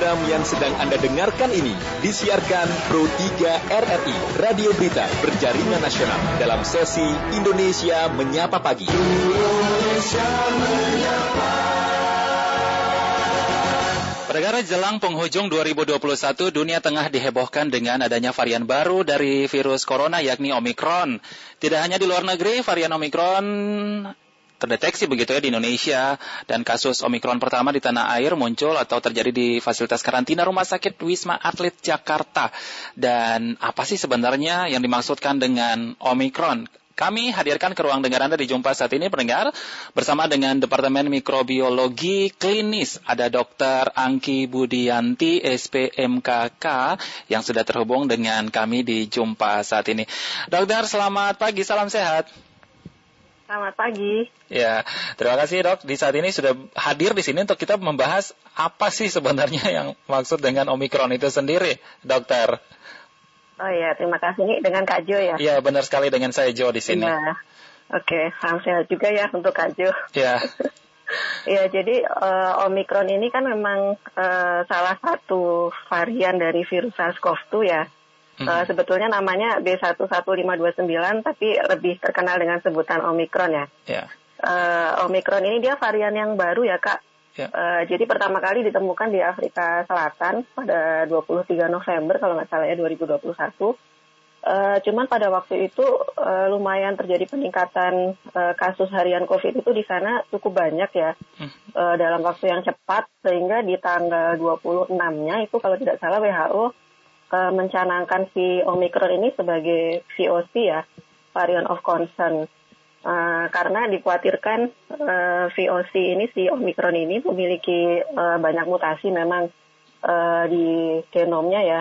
Program yang sedang Anda dengarkan ini disiarkan Pro 3 RRI, Radio Berita Berjaringan Nasional dalam sesi Indonesia Menyapa Pagi. Indonesia Menyapa. Pendengar jelang penghujung 2021, dunia tengah dihebohkan dengan adanya varian baru dari virus corona yakni Omicron. Tidak hanya di luar negeri, varian Omicron terdeteksi begitu ya di Indonesia dan kasus Omikron pertama di tanah air muncul atau terjadi di fasilitas karantina Rumah Sakit Wisma Atlet Jakarta. Dan apa sih sebenarnya yang dimaksudkan dengan Omikron? Kami hadirkan ke ruang dengar Anda di Jumpa saat ini pendengar bersama dengan Departemen Mikrobiologi Klinis ada Dr. Angki Budianti SPMKK yang sudah terhubung dengan kami di Jumpa saat ini. Dokter, selamat pagi, salam sehat. Selamat pagi. Ya, terima kasih dok. Di saat ini sudah hadir di sini untuk kita membahas apa sih sebenarnya yang maksud dengan Omikron itu sendiri, dokter. Oh iya, terima kasih nih dengan Kak Jo ya. Iya, benar sekali dengan saya Jo di sini. Ya. Oke, salam sehat juga ya untuk Kak Jo. Ya. ya, jadi uh, Omikron ini kan memang uh, salah satu varian dari virus SARS-CoV-2 ya. Hmm. Uh, sebetulnya namanya B11529 tapi lebih terkenal dengan sebutan Omikron ya. Yeah. Uh, Omikron ini dia varian yang baru ya Kak. Yeah. Ya. Uh, jadi pertama kali ditemukan di Afrika Selatan pada 23 November kalau nggak salah ya 2021. Uh, cuman pada waktu itu uh, lumayan terjadi peningkatan uh, kasus harian COVID itu di sana cukup banyak ya hmm. uh, dalam waktu yang cepat sehingga di tanggal 26-nya itu kalau tidak salah WHO uh, mencanangkan si Omicron ini sebagai VOC ya, variant of concern. Uh, karena dikhawatirkan uh, VOC ini si Omicron ini memiliki uh, banyak mutasi memang uh, di genomnya ya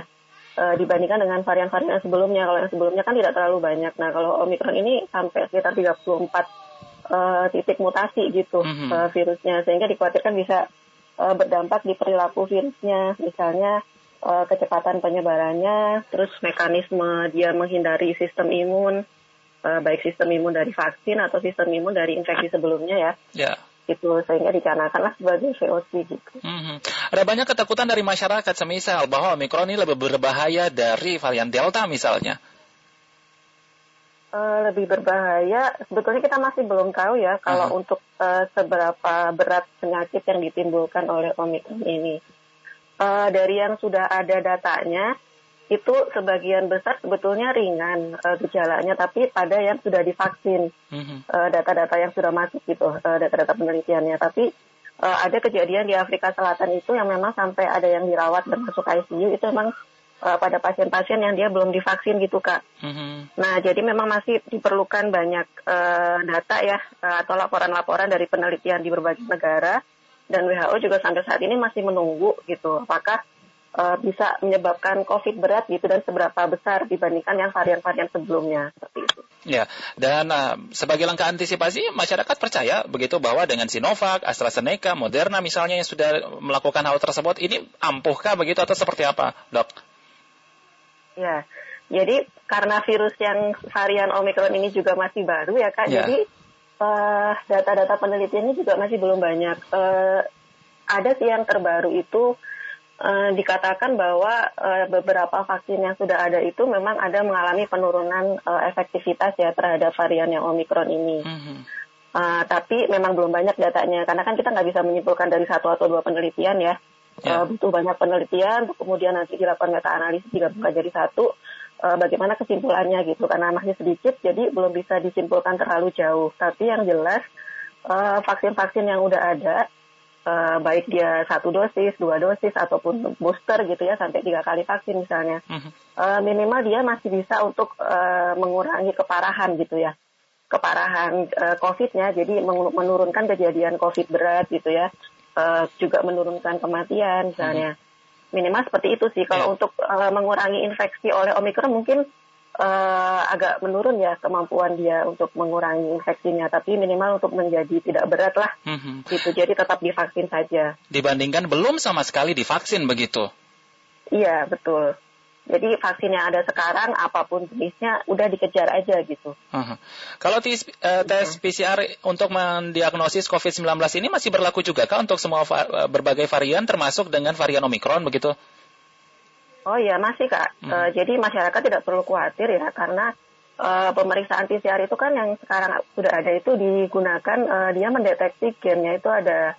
uh, dibandingkan dengan varian-varian sebelumnya. Kalau yang sebelumnya kan tidak terlalu banyak. Nah kalau Omicron ini sampai sekitar 34 uh, titik mutasi gitu mm -hmm. uh, virusnya sehingga dikhawatirkan bisa uh, berdampak di perilaku virusnya. Misalnya uh, kecepatan penyebarannya, terus mekanisme dia menghindari sistem imun, uh, baik sistem imun dari vaksin atau sistem imun dari infeksi sebelumnya ya. Ya. Itu sehingga dicanangkanlah sebagai VOC gitu. Mm-hmm. Ada banyak ketakutan dari masyarakat semisal bahwa Omikron ini lebih berbahaya dari varian Delta misalnya. Uh, lebih berbahaya, sebetulnya kita masih belum tahu ya kalau uh-huh. untuk uh, seberapa berat penyakit yang ditimbulkan oleh Omikron ini uh, dari yang sudah ada datanya itu sebagian besar sebetulnya ringan uh, gejalanya, tapi pada yang sudah divaksin mm-hmm. uh, data-data yang sudah masuk gitu, uh, data-data penelitiannya. Tapi uh, ada kejadian di Afrika Selatan itu yang memang sampai ada yang dirawat dan masuk ICU itu memang uh, pada pasien-pasien yang dia belum divaksin gitu kak. Mm-hmm. Nah jadi memang masih diperlukan banyak uh, data ya uh, atau laporan-laporan dari penelitian di berbagai negara dan WHO juga sampai saat ini masih menunggu gitu apakah uh, bisa menyebabkan COVID berat gitu dan seberapa besar dibandingkan yang varian-varian sebelumnya seperti itu. Ya, dan uh, sebagai langkah antisipasi masyarakat percaya begitu bahwa dengan Sinovac, AstraZeneca, Moderna misalnya yang sudah melakukan hal tersebut ini ampuhkah begitu atau seperti apa, dok? Ya, jadi karena virus yang varian Omicron ini juga masih baru ya kak, ya. jadi uh, data-data penelitiannya juga masih belum banyak. Uh, ada sih yang terbaru itu uh, dikatakan bahwa uh, beberapa vaksin yang sudah ada itu memang ada mengalami penurunan uh, efektivitas ya terhadap varian yang Omikron ini. Mm-hmm. Uh, tapi memang belum banyak datanya karena kan kita nggak bisa menyimpulkan dari satu atau dua penelitian ya. Yeah. Uh, butuh banyak penelitian, kemudian nanti dilakukan meta analisis jika bukan jadi satu uh, bagaimana kesimpulannya gitu. Karena masih sedikit jadi belum bisa disimpulkan terlalu jauh. Tapi yang jelas uh, vaksin-vaksin yang udah ada uh, baik dia satu dosis dua dosis ataupun booster gitu ya sampai tiga kali vaksin misalnya uh, minimal dia masih bisa untuk uh, mengurangi keparahan gitu ya. Keparahan uh, COVID-nya jadi menurunkan kejadian COVID berat gitu ya. Uh, juga menurunkan kematian misalnya. Hmm minimal seperti itu sih. Kalau yeah. untuk uh, mengurangi infeksi oleh Omikron mungkin uh, agak menurun ya kemampuan dia untuk mengurangi infeksinya, tapi minimal untuk menjadi tidak berat lah. Mm-hmm. Gitu. Jadi tetap divaksin saja. Dibandingkan belum sama sekali divaksin begitu? Iya betul. Jadi vaksin yang ada sekarang apa pun jenisnya udah dikejar aja gitu. Uh-huh. Kalau tes, uh, tes PCR untuk mendiagnosis COVID-19 ini masih berlaku juga kah untuk semua va eh, berbagai varian termasuk dengan varian Omicron begitu? Oh iya masih kak. Hmm. Uh, jadi masyarakat tidak perlu khawatir ya karena uh, pemeriksaan PCR itu kan yang sekarang sudah ada itu digunakan uh, dia mendeteksi gennya itu ada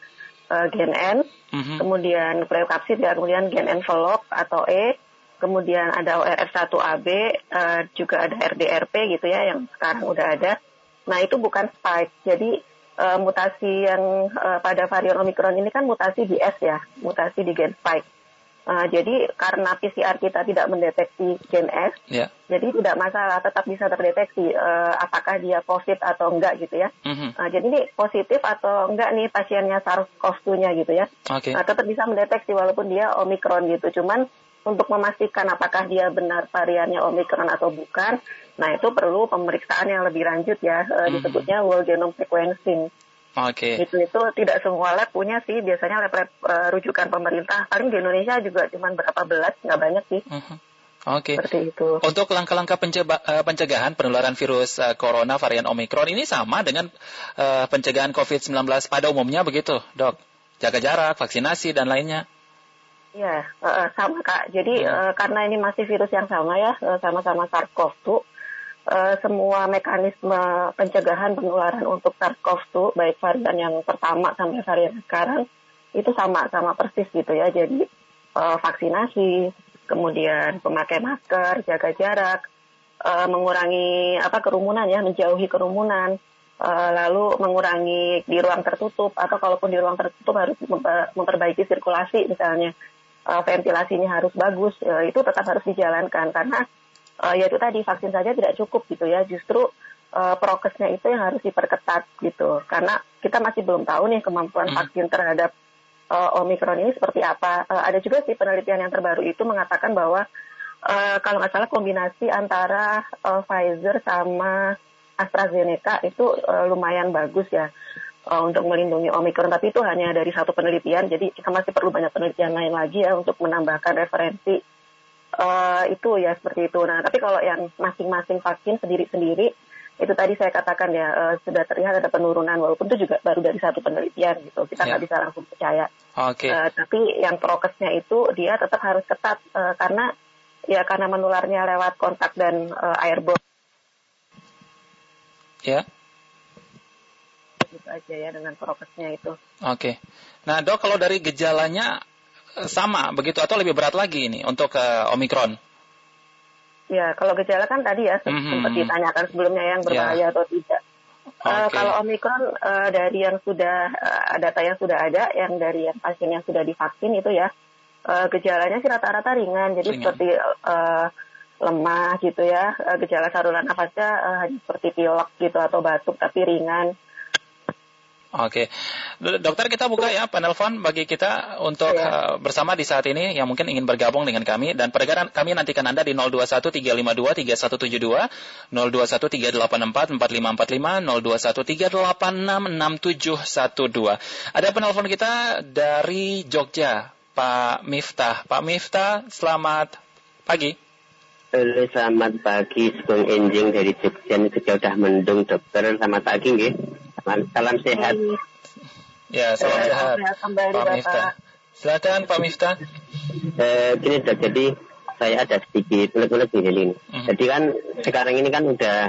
uh, gen N, mm-hmm. kemudian preokapsid ya, kemudian gen envelope atau E, kemudian ada ORF1AB, uh, juga ada RDRP gitu ya yang sekarang udah ada. Nah itu bukan spike, jadi uh, mutasi yang uh, pada varian Omicron ini kan mutasi di S ya, mutasi di gen spike. Uh, jadi karena PCR kita tidak mendeteksi gen S, yeah. jadi tidak masalah, tetap bisa terdeteksi uh, apakah dia positif atau enggak gitu ya. Mm-hmm. Uh, jadi ini positif atau enggak nih pasiennya SARS-CoV-2-nya gitu ya. Okay. Uh, tetap bisa mendeteksi walaupun dia Omikron gitu. Cuman untuk memastikan apakah dia benar variannya Omikron atau bukan, nah itu perlu pemeriksaan yang lebih lanjut ya, mm-hmm. disebutnya whole genome sequencing. Oke. Okay. Itu itu tidak semua lab punya sih. Biasanya lab, lab uh, rujukan pemerintah. Paling di Indonesia juga cuma berapa belas, nggak banyak sih. Uh -huh. Oke. Okay. Seperti itu. Untuk langkah-langkah uh, pencegahan penularan virus uh, corona varian Omicron ini sama dengan uh, pencegahan COVID-19 pada umumnya begitu, dok? Jaga jarak, vaksinasi dan lainnya. Iya, uh, sama kak. Jadi uh, karena ini masih virus yang sama ya, sama-sama SARS-CoV-2 uh, semua mekanisme pencegahan penularan untuk SARS-CoV-2 baik varian yang pertama sampai varian sekarang itu sama sama persis gitu ya. Jadi uh, vaksinasi, kemudian pemakai masker, jaga jarak, uh, mengurangi apa kerumunan ya, menjauhi kerumunan, uh, lalu mengurangi di ruang tertutup atau kalaupun di ruang tertutup harus memperbaiki sirkulasi misalnya uh, ventilasinya harus bagus, uh, itu tetap harus dijalankan. Karena uh, ya itu tadi vaksin saja tidak cukup gitu ya. Justru uh, prokesnya itu yang harus diperketat gitu. Karena kita masih belum tahu nih kemampuan hmm. vaksin terhadap uh, omikron ini seperti apa. Uh, ada juga sih penelitian yang terbaru itu mengatakan bahwa uh, kalau nggak salah kombinasi antara uh, Pfizer sama AstraZeneca itu uh, lumayan bagus ya uh, untuk melindungi Omikron, tapi itu hanya dari satu penelitian, jadi kita masih perlu banyak penelitian lain lagi ya untuk menambahkan referensi uh, itu ya seperti itu. Nah, tapi kalau yang masing-masing vaksin sendiri-sendiri itu tadi saya katakan ya uh, sudah terlihat ada penurunan walaupun itu juga baru dari satu penelitian gitu kita nggak yeah. bisa langsung percaya. Oke. Okay. Uh, tapi yang prokesnya itu dia tetap harus ketat uh, karena ya karena menularnya lewat kontak dan uh, airborne. Ya. Yeah. Gitu aja ya dengan prokesnya itu. Oke. Okay. Nah dok kalau dari gejalanya sama begitu atau lebih berat lagi ini untuk uh, Omikron? Ya, kalau gejala kan tadi ya mm-hmm. sempat ditanyakan sebelumnya yang berbahaya yeah. atau tidak. Okay. Uh, kalau Omikron uh, dari yang sudah uh, data yang sudah ada, yang dari yang pasien yang sudah divaksin itu ya uh, gejalanya sih rata-rata ringan, jadi ringan. seperti uh, lemah gitu ya, uh, gejala saluran nafasnya uh, seperti pilek gitu atau batuk tapi ringan. Oke, dokter kita buka ya penelpon bagi kita untuk ya. uh, bersama di saat ini yang mungkin ingin bergabung dengan kami dan pergerakan kami nantikan anda di 0213523172, 0213844545, 0213866712. Ada penelpon kita dari Jogja, Pak Miftah. Pak Miftah, selamat pagi. Halo, selamat pagi, Bung Enjing dari Jogja. Ini sudah mendung, dokter. Selamat pagi, nggih. Salam sehat. Ya, salam eh, sehat. Kembali, Pak Miftah. Silakan Pak Miftah. Eh, gini dok, jadi saya ada sedikit ulet-ulet di ini. Mm. Jadi kan sekarang ini kan udah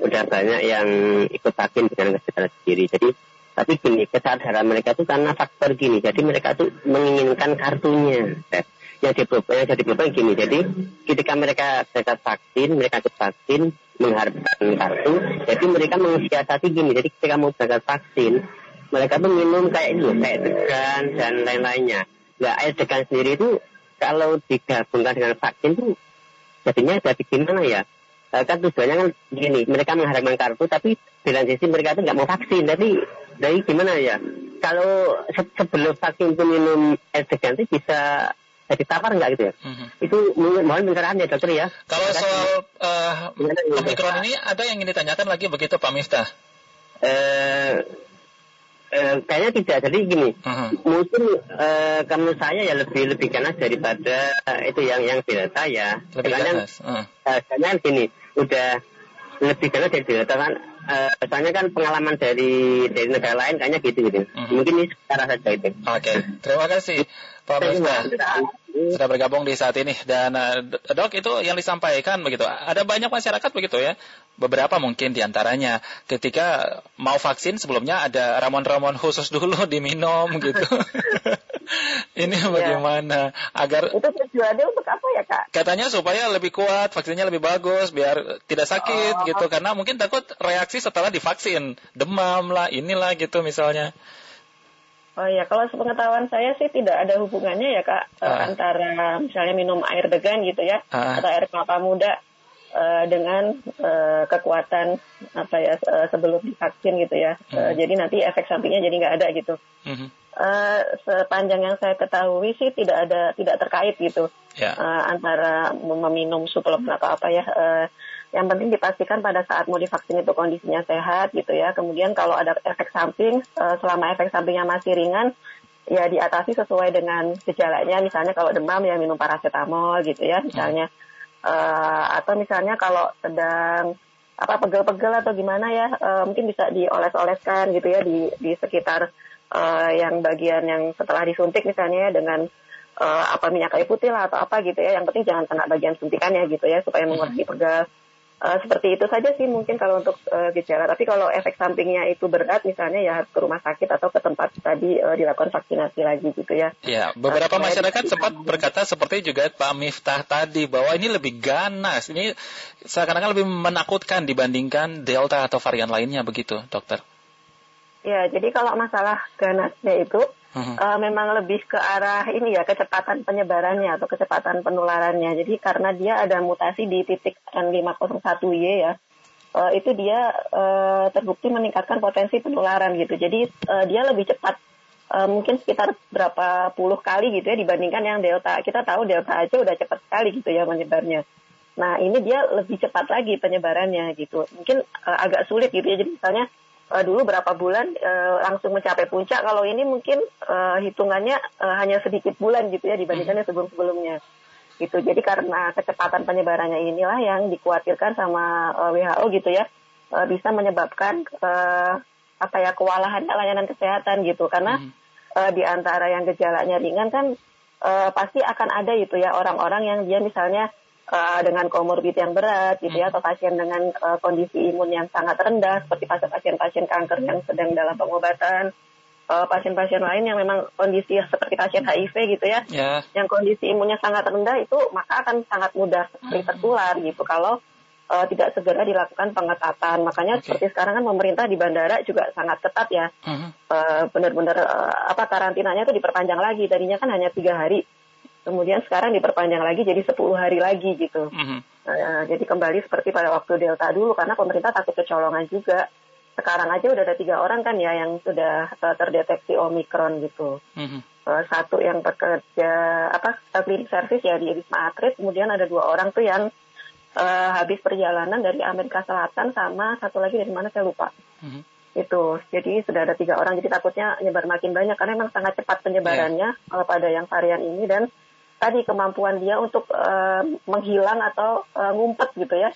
udah banyak yang ikut vaksin dengan kesadaran sendiri. Jadi tapi gini kesadaran mereka itu karena faktor gini. Jadi mereka tuh menginginkan kartunya. Yang dibeban, yang jadi beban gini. Jadi ketika mereka mereka vaksin, mereka ikut vaksin, mengharapkan kartu. Jadi mereka mensiasati gini. Jadi ketika mau berangkat vaksin, mereka tuh minum kayak itu, kayak degan dan lain-lainnya. Nah, air degan sendiri itu kalau digabungkan dengan vaksin tuh jadinya jadi gimana ya? Eh, kan tujuannya kan gini, mereka mengharapkan kartu, tapi di lain sisi mereka tuh nggak mau vaksin. Jadi, dari gimana ya? Kalau sebelum vaksin itu minum air degan itu bisa jadi tawar nggak gitu ya? Mm-hmm. Itu mohon pencerahan ya dokter ya. Kalau soal uh, Omikron ini ada yang ingin ditanyakan lagi begitu Pak Miftah? Eh, uh, kayaknya tidak. Jadi gini, uh-huh. mungkin uh, kamu saya ya lebih lebih ganas daripada itu yang yang delta ya. Lebih ganas. Uh. Uh, gini, udah lebih ganas dari delta kan. Uh, soalnya kan pengalaman dari dari negara lain kayaknya gitu gitu. Uh-huh. Mungkin ini secara saja itu. Oke, okay. terima kasih Pak sudah. bergabung di saat ini. Dan uh, dok itu yang disampaikan begitu. Ada banyak masyarakat begitu ya. Beberapa mungkin di antaranya ketika mau vaksin sebelumnya ada ramuan-ramuan khusus dulu diminum gitu. Ini iya. bagaimana? Ya. agar itu tujuannya untuk apa ya kak? Katanya supaya lebih kuat vaksinnya lebih bagus biar tidak sakit oh. gitu. Karena mungkin takut reaksi setelah divaksin. Demam lah inilah gitu misalnya Oh iya, kalau sepengetahuan saya sih tidak ada hubungannya ya kak uh. antara misalnya minum air degan gitu ya uh. atau air kelapa muda uh, dengan uh, kekuatan apa ya uh, sebelum divaksin gitu ya. Uh. Uh, jadi nanti efek sampingnya jadi nggak ada gitu. Uh. Uh, sepanjang yang saya ketahui sih tidak ada tidak terkait gitu yeah. Ya. uh, antara meminum suplemen atau apa ya. Uh, yang penting dipastikan pada saat mau divaksin itu kondisinya sehat gitu ya. Kemudian kalau ada efek samping, uh, selama efek sampingnya masih ringan, ya diatasi sesuai dengan gejalanya. Misalnya kalau demam ya minum paracetamol gitu ya, misalnya. Uh, atau misalnya kalau sedang apa pegel-pegel atau gimana ya, uh, mungkin bisa dioles-oleskan gitu ya di di sekitar uh, yang bagian yang setelah disuntik misalnya ya, dengan uh, apa minyak kayu putih lah atau apa gitu ya. Yang penting jangan kena bagian suntikannya gitu ya supaya mengurangi pegal. Uh, seperti itu saja sih mungkin kalau untuk uh, gejala. Tapi kalau efek sampingnya itu berat, misalnya ya harus ke rumah sakit atau ke tempat tadi uh, dilakukan vaksinasi lagi gitu ya. Ya, beberapa uh, masyarakat sempat berkata seperti juga Pak Miftah tadi bahwa ini lebih ganas, ini seakan-akan lebih menakutkan dibandingkan Delta atau varian lainnya begitu, dokter. Ya, jadi kalau masalah ganasnya itu uh, memang lebih ke arah ini ya kecepatan penyebarannya atau kecepatan penularannya. Jadi karena dia ada mutasi di titik N501Y ya, uh, itu dia uh, terbukti meningkatkan potensi penularan gitu. Jadi uh, dia lebih cepat uh, mungkin sekitar berapa puluh kali gitu ya dibandingkan yang delta. Kita tahu delta aja udah cepat sekali gitu ya menyebarnya. Nah ini dia lebih cepat lagi penyebarannya gitu. Mungkin uh, agak sulit gitu ya. Jadi misalnya uh, dulu berapa bulan uh, langsung mencapai puncak. Kalau ini mungkin uh, hitungannya uh, hanya sedikit bulan gitu ya dibandingkan hmm. sebelum-sebelumnya. Gitu. Jadi karena kecepatan penyebarannya inilah yang dikhawatirkan sama uh, WHO gitu ya uh, bisa menyebabkan uh, apa ya kewalahan layanan kesehatan gitu karena hmm. uh, di antara yang gejalanya ringan kan uh, pasti akan ada itu ya orang-orang yang dia misalnya uh, dengan komorbid yang berat gitu ya hmm. atau pasien dengan uh, kondisi imun yang sangat rendah seperti pasien-pasien kanker yang sedang dalam pengobatan pasien pasien-pasien lain yang memang kondisi seperti pasien HIV gitu ya yeah. yang kondisi imunnya sangat rendah itu maka akan sangat mudah sekali hmm. tertular gitu kalau uh, tidak segera dilakukan pengetatan. Makanya okay. seperti sekarang kan pemerintah di bandara juga sangat ketat ya. Uh-huh. Uh, benar-benar uh, apa karantinanya itu diperpanjang lagi. Tadinya kan hanya tiga hari kemudian sekarang diperpanjang lagi jadi 10 hari lagi gitu. Mm-hmm. Uh, jadi kembali seperti pada waktu Delta dulu karena pemerintah takut kecolongan juga. Sekarang aja udah ada tiga orang kan ya yang sudah uh, terdeteksi Omikron gitu. Mm-hmm. Uh, satu yang bekerja apa klinik service ya di Wisma Atlet, kemudian ada dua orang tuh yang uh, habis perjalanan dari Amerika Selatan sama satu lagi dari mana saya lupa. Mm-hmm itu jadi sudah ada tiga orang jadi takutnya nyebar makin banyak karena memang sangat cepat penyebarannya yeah. pada yang varian ini dan tadi kemampuan dia untuk uh, menghilang atau uh, ngumpet gitu ya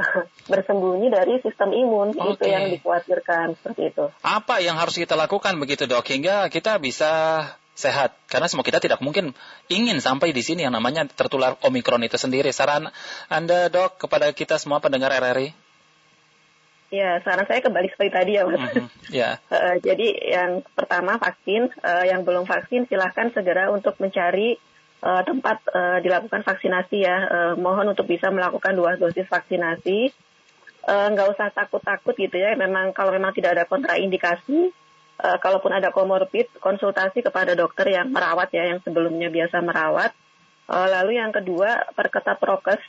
bersembunyi dari sistem imun okay. itu yang dikhawatirkan seperti itu. Apa yang harus kita lakukan begitu dok hingga kita bisa sehat karena semua kita tidak mungkin ingin sampai di sini yang namanya tertular omikron itu sendiri. Saran Anda dok kepada kita semua pendengar RRI? Ya, saran saya kembali seperti tadi ya, Mas. Mm -hmm. yeah. Ya. uh, jadi yang pertama vaksin, uh, yang belum vaksin silahkan segera untuk mencari uh, tempat uh, dilakukan vaksinasi ya. Uh, mohon untuk bisa melakukan dua dosis vaksinasi. Nggak uh, usah takut-takut gitu ya. Memang kalau memang tidak ada kontraindikasi, uh, kalaupun ada komorbid, konsultasi kepada dokter yang merawat ya, yang sebelumnya biasa merawat. Uh, lalu yang kedua, perketat prokes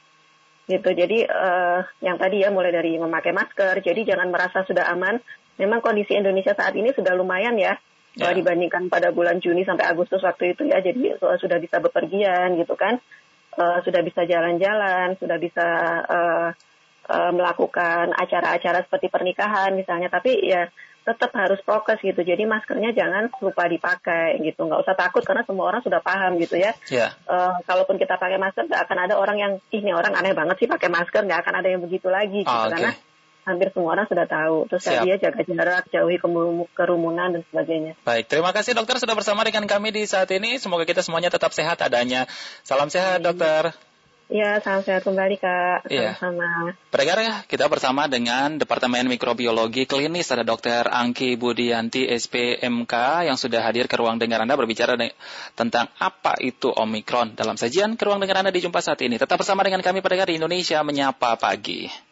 gitu. Jadi uh, yang tadi ya mulai dari memakai masker. Jadi jangan merasa sudah aman. Memang kondisi Indonesia saat ini sudah lumayan ya yeah. dibandingkan pada bulan Juni sampai Agustus waktu itu ya jadi sudah bisa bepergian gitu kan uh, sudah bisa jalan-jalan sudah bisa uh, uh, melakukan acara-acara seperti pernikahan misalnya, tapi ya tetap harus prokes gitu. Jadi maskernya jangan lupa dipakai gitu. Nggak usah takut karena semua orang sudah paham gitu ya. Yeah. Ya. Uh, kalaupun kita pakai masker, nggak akan ada orang yang ini orang aneh banget sih pakai masker. Nggak akan ada yang begitu lagi gitu. Oh, okay. Karena hampir semua orang sudah tahu. Terus Siap. dia jaga jarak, jauhi kerumunan dan sebagainya. Baik, terima kasih dokter sudah bersama dengan kami di saat ini. Semoga kita semuanya tetap sehat adanya. Salam sehat dokter. Ya, salam sehat kembali Kak. Iya. Sama-sama. Pendengar ya, kita bersama dengan Departemen Mikrobiologi Klinis ada Dokter Angki Budianti SPMK yang sudah hadir ke ruang dengar Anda berbicara tentang apa itu Omikron dalam sajian ke ruang dengar Anda di jumpa saat ini. Tetap bersama dengan kami pendengar di Indonesia Menyapa Pagi.